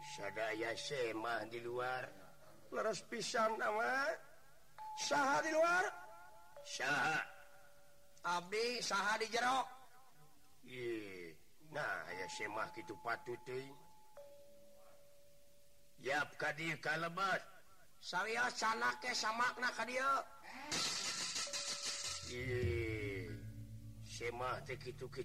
sya semah di luar lu pisang di luar Abis sah jero nah aya se pat Yaap ka kalau lebat sayaaknya sama se ituki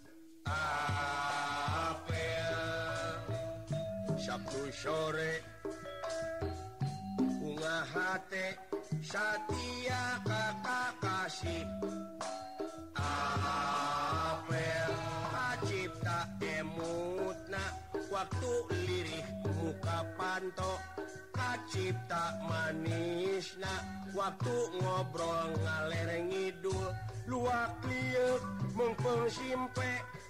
apel Sabtu sore bunga hati satia kakak kasih apel emut nak waktu lirih muka pantok kacipta nak waktu ngobrol ngalering ngidul luak liuk mengpeng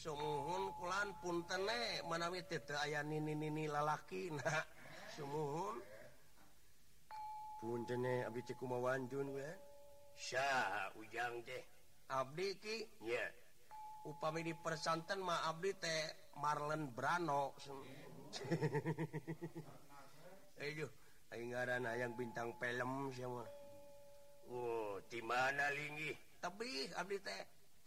pun la pun Sy ujang de up persen ma Marlen Branno aya bintang pelling oh, tebih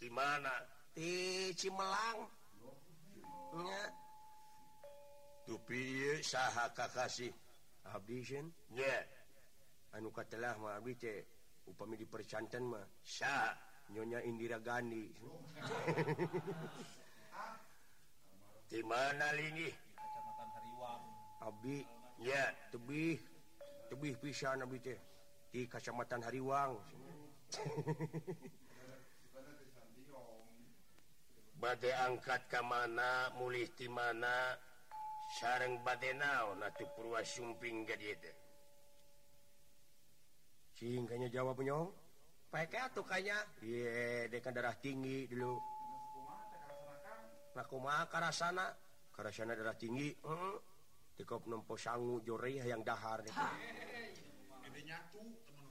gimana melangpi sah kasih hab anuka telah ma upami di percantanmahya nyonyandira gani di manalingnicamatan habi ya tebih tebih pis Nabi di Kacamatan Hariwanghe ngkat ke mana mulih di mana Syreng badenau sehingganya jawab pakaiuh kayak darah tinggi duluana keras darah tinggi penummpu sanggu Jori yanghar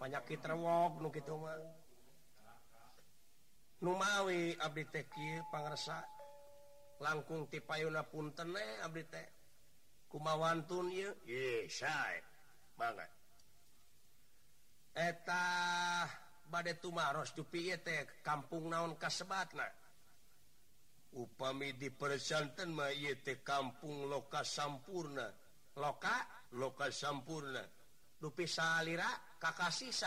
banyakit terwog penung awi Abtek Pansa langkung tipayuna Punten kumawanun bangetta badai Tumapiyetek Kaung naon Kasebatna upami di perjantan mayyetek Kaung lokasi Sampurna lokak lokasi sampurnapiira Kakaksa Sy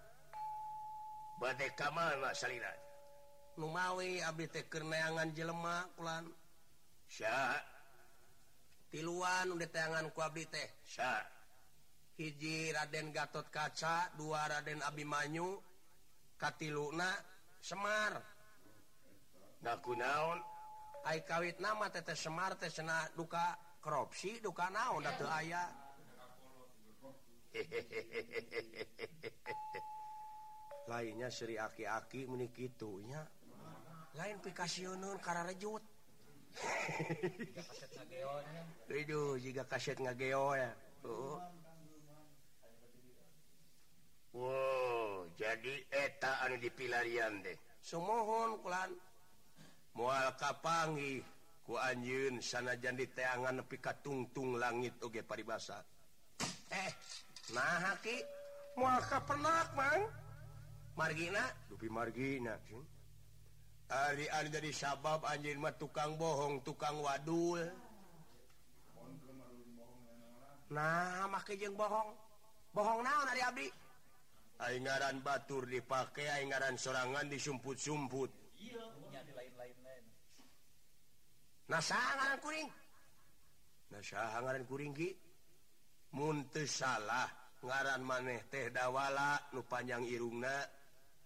Lumawi kenaangan jelemak tianangan hijji Raden Gat kaca dua Raden Abimanyu Katil Luna Semarku naonikana tete Semart duka kropsi duka naon hehehehehe lainnya seri haki-aki meiki itunya lain pikasiun karena jud ka Wow jadi etetaan dipilarian deh Semohon mu pani ku anyun sana ja tanganangan pika tungtung langit oke pari basa eh mahakial pernah banget margin margina Arian dari sabab anjrlma tukang bohong tukang wadul bohong bohong aran Batur dipakai ingaran serangan di sumput-sumput salah ngaran maneh teh dawala lupa panjang irungna di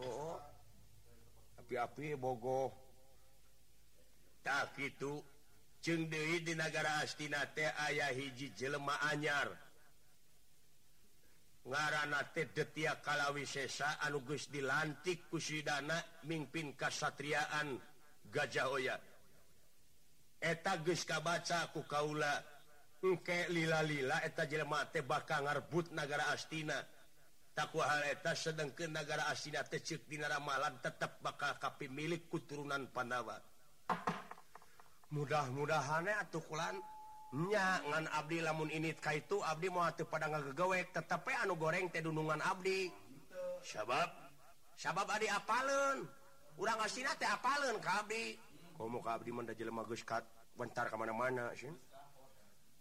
Hai tapi aku Bogo Hai tak itu jengdewi di negara astina Te aya hiji jelemah Anyar Hai ngaran de tiakkala wisesa anuges dilantikpusidana miimpi Kaatriaan gajah Oya eteta Gu ka baca aku Kaulake lila-lila eta jelema Te bakang ngabut negara astina tak sedang ke negara asiratk di malat tetap bakal tapi milik keturunan pandawat mudah-mudahan ataukula nyangan Abdi lamunkah itu Ab mau pada tetap anu goreng tedunungan Abdi sabab sahabat Adi apaen udahiramo bentar kemana-mana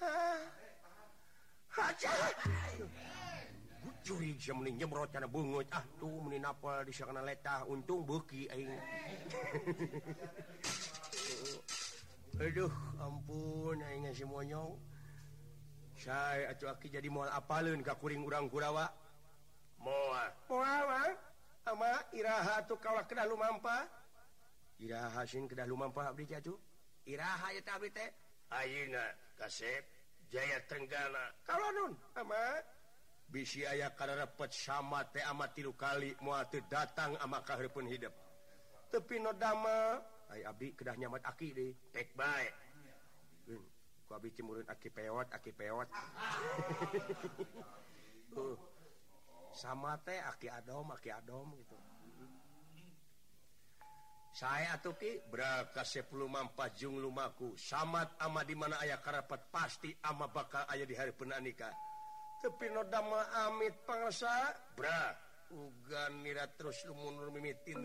Hai hacuribunguh meninpal dis letah untung buki Aduh ampun nanya semuanya sayacu jadi mau apa kakuring uranggurarawa mo ama irahat kalaulah ke dalam manfa I hasin ke dalamfa jauh Irah Asib Jaya Tenggala kalau bisi karenapet sama ama tilu kali datang ama ka pun hidup tapi nodama Abi kedah nyamat akiri baikbatt sama teh Adam itu saya atau berapakasmanmpajungmaku samat ama dimana Ayah karpat pasti ama bakal ayaah di hari pena ninika tapipi nodama amitpangsa uga terus lumunnya lumanmpaku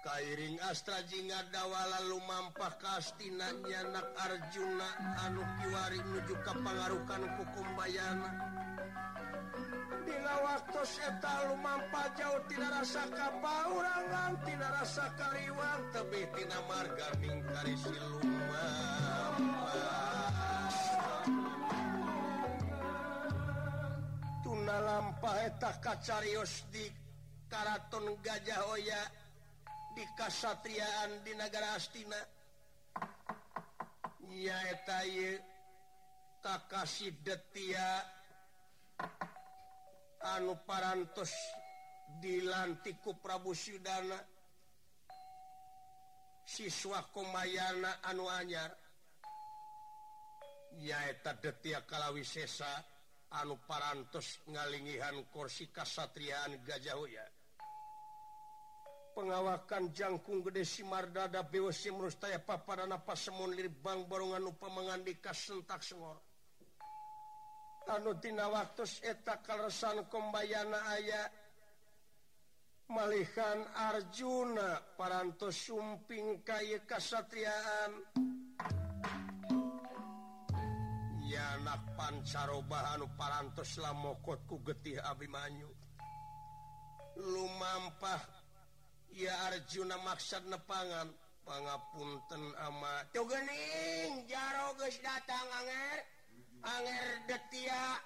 Kairing Astra Jing dawala lumpa kastinaak Arjuna anu juga pengarkan hukum bayana bila waktu se tahu lumpa jauh tidak rasa kabau orang tidak rasa karwan te marga tuna lampa tak kacarrios di Karaton gajah O ya air Kaatriaan di negara Astina Kakasi detia anup parans di Lakup Prabu Suudana Hai siswa kemayana anu anyar yaeta de kalau wisesa anuparans ngalingihan kursi Kaatriaan gajahya pengawakanjangkung gedesi mardada besimusta paparan apamun dibang baronganpa mengandiikantakutina waktu etak kalan pembayana aya malikan Arjuna paras suping kay kasatriaan Yaak pancarobaan paras latku getih Abimanyu lumampaahkan Arjuna maksud nepangan pengapunten amat Jokening jaro datang aner Anger deak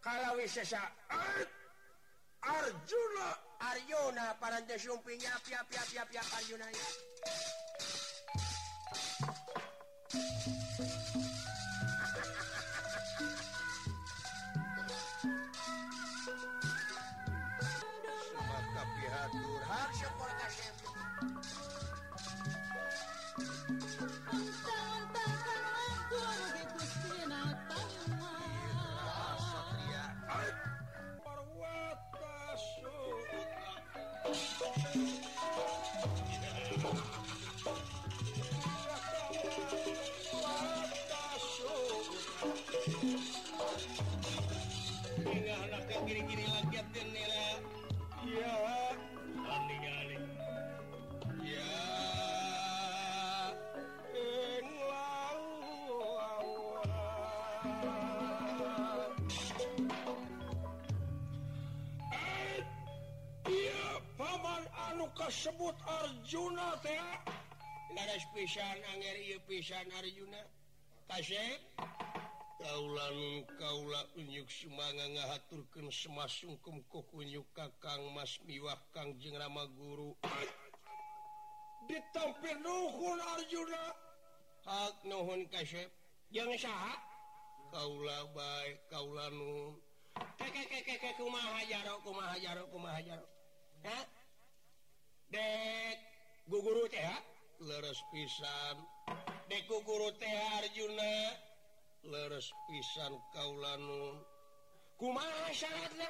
kalau wis Arjuno Arna parates sunya piap-pi pik Arjunanya lan kaulah kunyuk semanga nga turken semmasungku kok kunykakang mas miwak kang jeng rama guru di kau baik kau majar dek Gugurunya lere pisankugurujun les pisan kaulanung kumasyaratna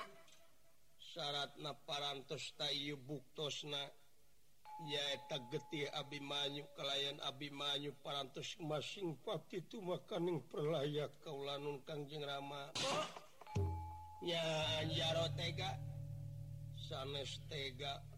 para tayyu buktosna ya tak getti Abimanyu ka Abimanyu paras masing Pak itu makan yang per layak kaulanung Kajeng rama oh. yarotega sanestega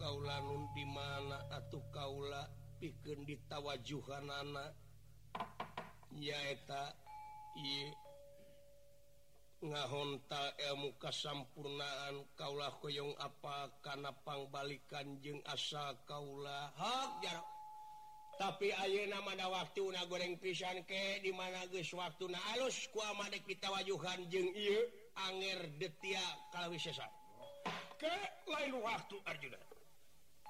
kauun di mana atau kauula bikin ditawajuhan ya nga Honta elmumuka sampunnaan kaulah koong apa karena pangbalikan jeng asa kauula tapi Ayo nama ada waktu goreng pisan ke di mana guys waktu nah halus dijuhan de kalau ke la waktu Arjuna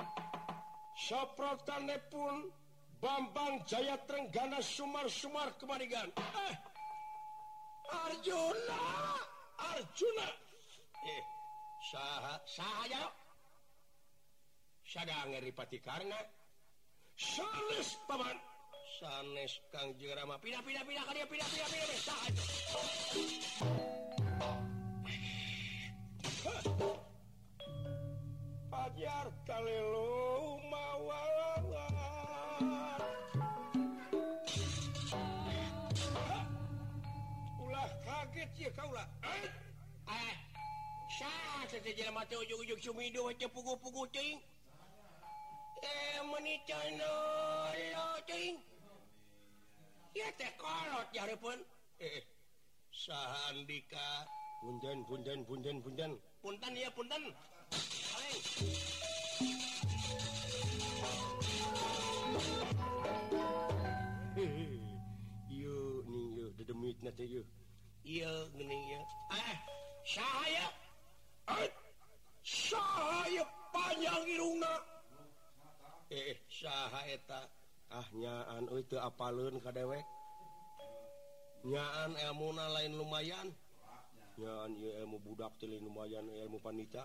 Hai sopro pun Bambang Jaya Trengggaas sumar-sumar ke kembalian Arjulah eh, Arjuna eh, sahabat-aha Hai saya ngeripati karena so pawan sankan je pin-dah- Jakartalelo mawala ulah kaget ya kau lah eh sah saja jalan teh ujung-ujung sumido macam pugu-pugu ting eh menicano lo ting ya teh kolot jari ya, pun eh, eh sahandika punten punten punten punten punten ya punten hai you you eh, eh panjang luna eh syaha eh, tak ahnya anu itu apaunkah dewek nyaan em muuna lain lumayannya budak tulin lumayan mu panca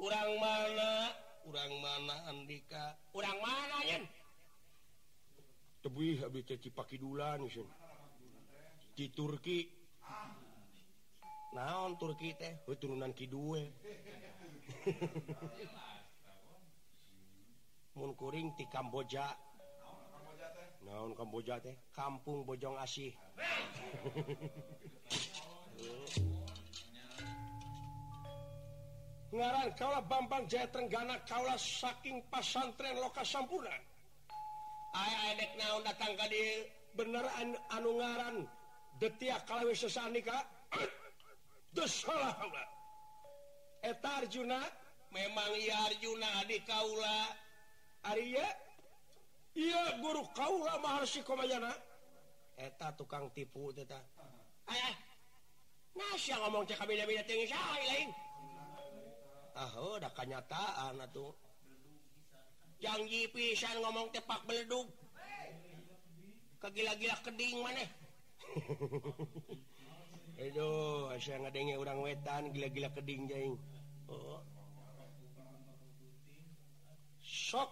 kurang mana kurang mana Andika orang mana lebihbu habis caci Paklan di Turki naon Turki teh keturunan Ki2kuring ti Kamboja naon Kamboja teh Kampung Bojong asih ngaran kalau Bambang jarengganak kalaulah saking pasantren lokasi sampunan aya datang beneran anuran detiak kalau wis Ka Arjuna memangjuna Kaula Arya yaguru Kaula maharta tukang tipu ngomong nyataan tuh yang ngomong cepakled gila-gila ke man u wetan gila-la ke so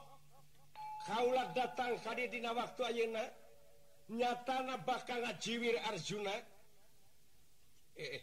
kaulat datang tadidina waktu nyat bahkan ngajiwir Arjuna eh, eh.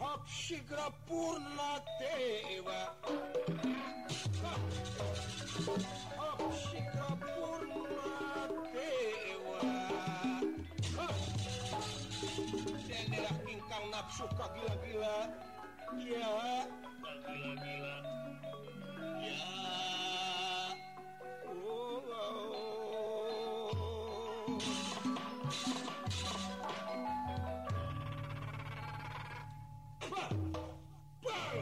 Opsygropur la tejłale Pinkam na prszukaglebile Niełbelgi mil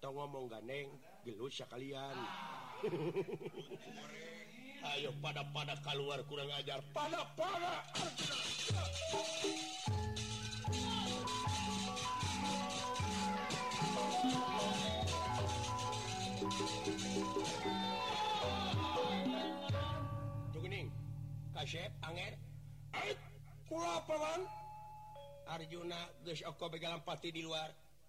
atau ngomong ganeng ya kalian Ayo pada pada keluar kurang ajar pada pada Kasep Anger Kula paman Arjuna geus oko begalan pati di luar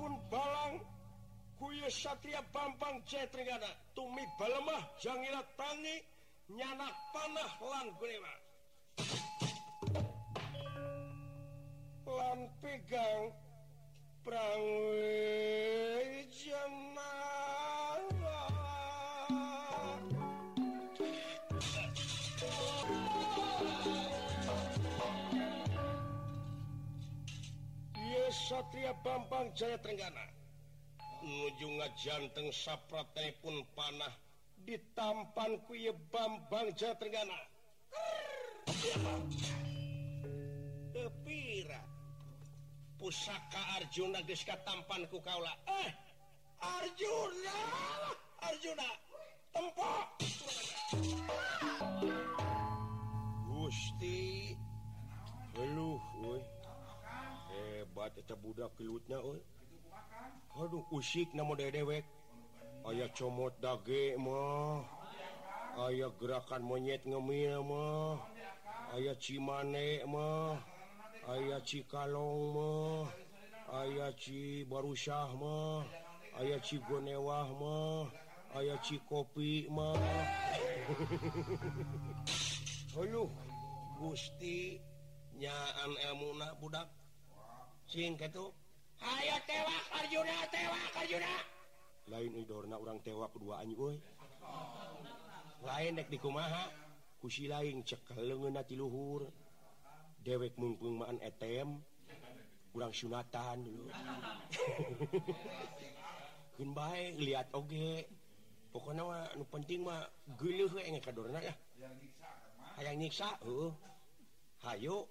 Balang ku Satria Bampang cetri ada tumi ballemahjanggirati nyana panahgang Jema Satria Bambang Jayangggaajungajanteng sappraki pun panah diampan kuye Bambang Janga pusaka Arjuna Deska tampanku Kaula eh Arjulah ik aya gerakan menyetngemia aya ci manma aya ci kallong aya ci baru Syahma aya ci goनेwahma aya ci kopima Hal Gusti nyaan em na budak ayo tewajunana lain Idorrna orang tewak keduaangue lainnek di kommaha ku lain cekel leti luhur dewek mumpkgung maan ETM u sunatan lihat okepokok pentingsa hayayo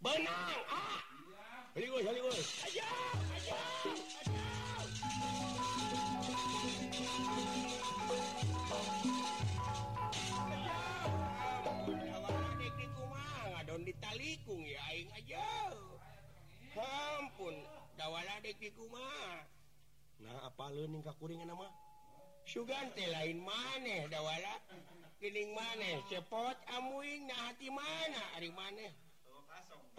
ditali ah! ajapun dawala de kuma Nah apa luningkuringan nama Sugante lain maneh dawalaling manehpot am hati mana hari manaeh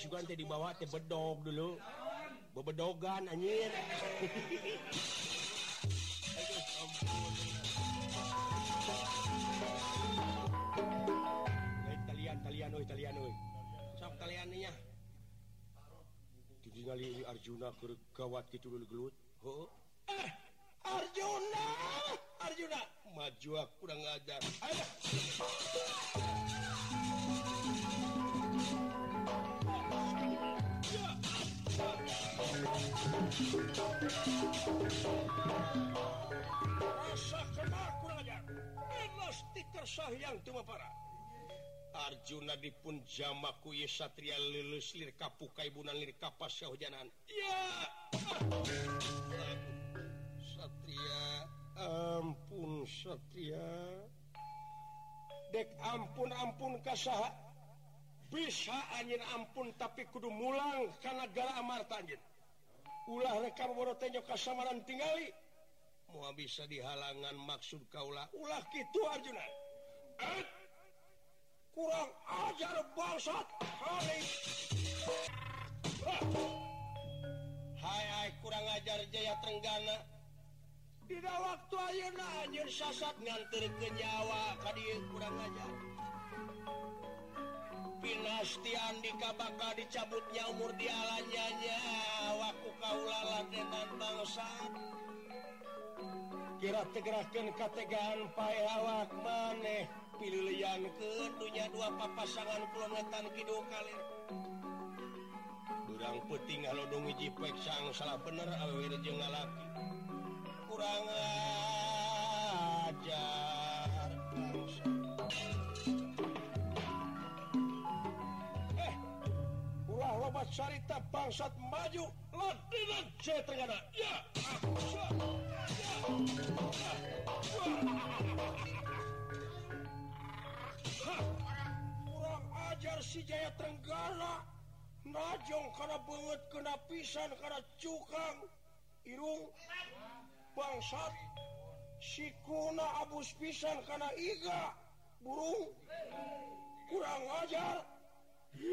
juga dibawanya bedo dulu bebedogan an kalian eh, kalian kalian kalian jadi kali Arjuna kekawawatlut eh, Arjuna Arjuna maju udah ada sa yang tua para Arjuna di pun Jamakku Satria lilislir kapukaiban lir kapas sehujanan Satria ampun Satria Hai dek ampun ampun kasahaan an ampun tapi kudu mulang karenagala Amar Tanjin ulah rekarjo kesamaran tinggal semua bisa dihalangan maksud Kaula u itu eh, kurang ajar bang ah. kurang ajar Jaya Teggaa tidak waktu akhirnya sas ngan Jawa ka kurang ajaku bintian di Kaka dicabutnya umur dialnya waktu kaukira tegerakan kagan file alak maneh pilihan kletunya dua pasangan kilometertan Kidul kalir Durang petingji sang salah bener Alwir je kurang aja Muhammad Syarita bangsat maju Ladinan C Tenggara ya kurang ajar si Jaya Tenggara najong karena banget kena pisan karena cukang irung bangsat si kuna abus pisan karena iga burung kurang ajar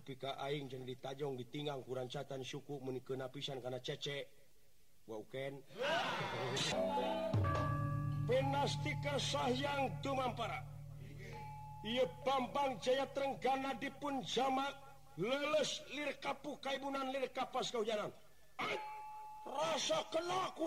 pikaing yang ditajung di tinggang kurangancatan suku meni kenapisan karena cecek Wow penatika sayang cumman para I Bambang Jayarenggga dipun samamak lules li kap kaibunnan li kapas kau jalan rasa kelakku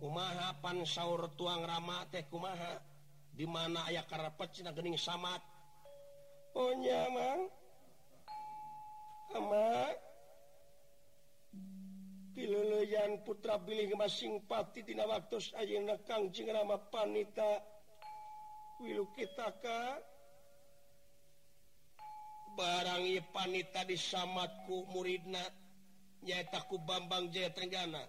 kumaha Pansaur tuang ramat tehmaha di mana aya karenaingnyayan oh, Putra Billing Masingpatitina waktu barang i wanita disamatku muridnanyaitaku Bambang Jayarencana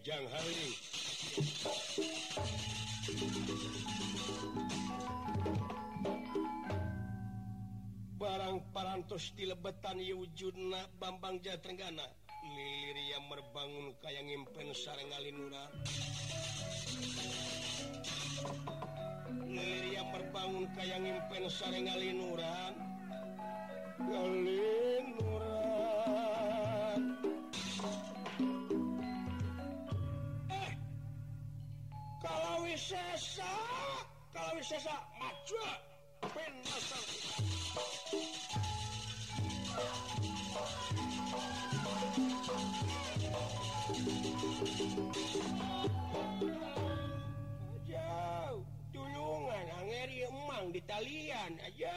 jang halin, barang parantos di lebetan Yujudna Bambang Jatenggana Lilir yang merbangun kayak ngimpen sarang Alinura Lilir yang merbangun kayak ngimpen sarang alinura. Alinura. Wisesa kalau Wisesa maju Penasar Tulungan Angeri emang di talian aja.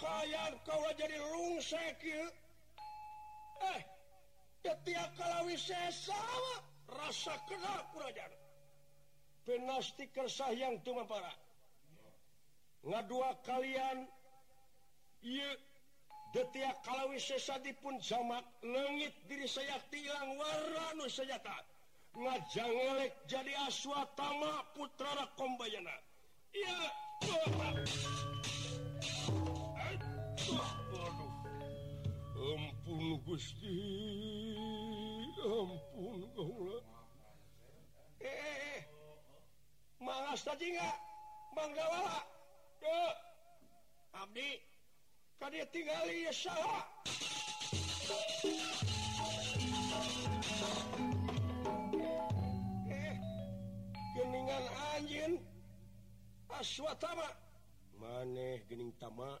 bay kalau jaditi kalau wis rasa kenarajastiker sayangtung nggak dua kalian y detiak kalau wises dipun samat langgit diri saya tiang warna Nu senjata ngajangngelek jadi aswa Tama putra Kombayana punpun eh, malas tadi bangga ke eh, Abdi tinggalkeningan eh, anjing aswa Taah maneh Gening tamat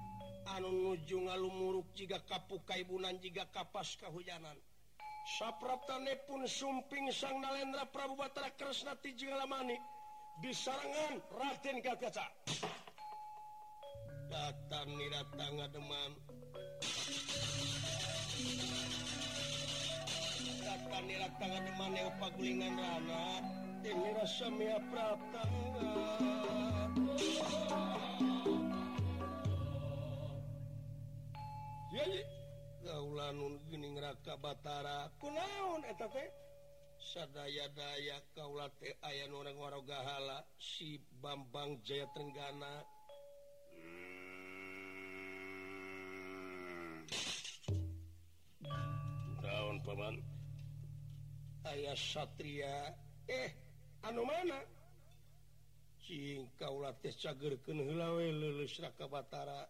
ujung alummuruk jika kapukaibunan jika kapas kehujanan sapprake pun sumping sang na Lendra Prabupattara kerasnati juga disangan Ratenca Bat niman rasa pratan Batara pun naonadaya kau aya orang-orang gahala si Bambang Jayarenga daunman hmm. ayah Satria eh an ciu la ca lulusaka Batara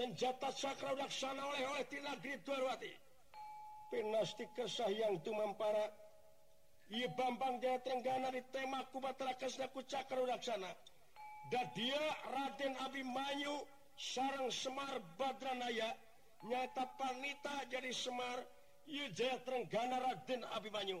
njatat sakkraksana oleh pinnasti ke sayang memparaia Bambang dianga tema akuku Cakraksana dan dia Raden Abimanyu sarang Semar Baranaya nyata panta jadi Semar ynga Raden Abi Banyu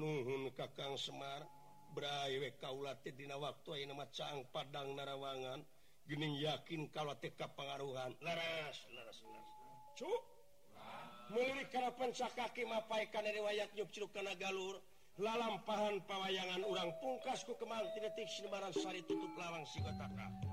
hun Kaang Semar bra kau ladina waktu ini namaang Pang na rawangan gini yakin kalau TK pengaruhanras pencaapaikan dari wayatnyup ciruk ke Nagalur la lampahan pawayangan urang pungkasku kemanti detik Sembarangsari Tutup lawang sigoakan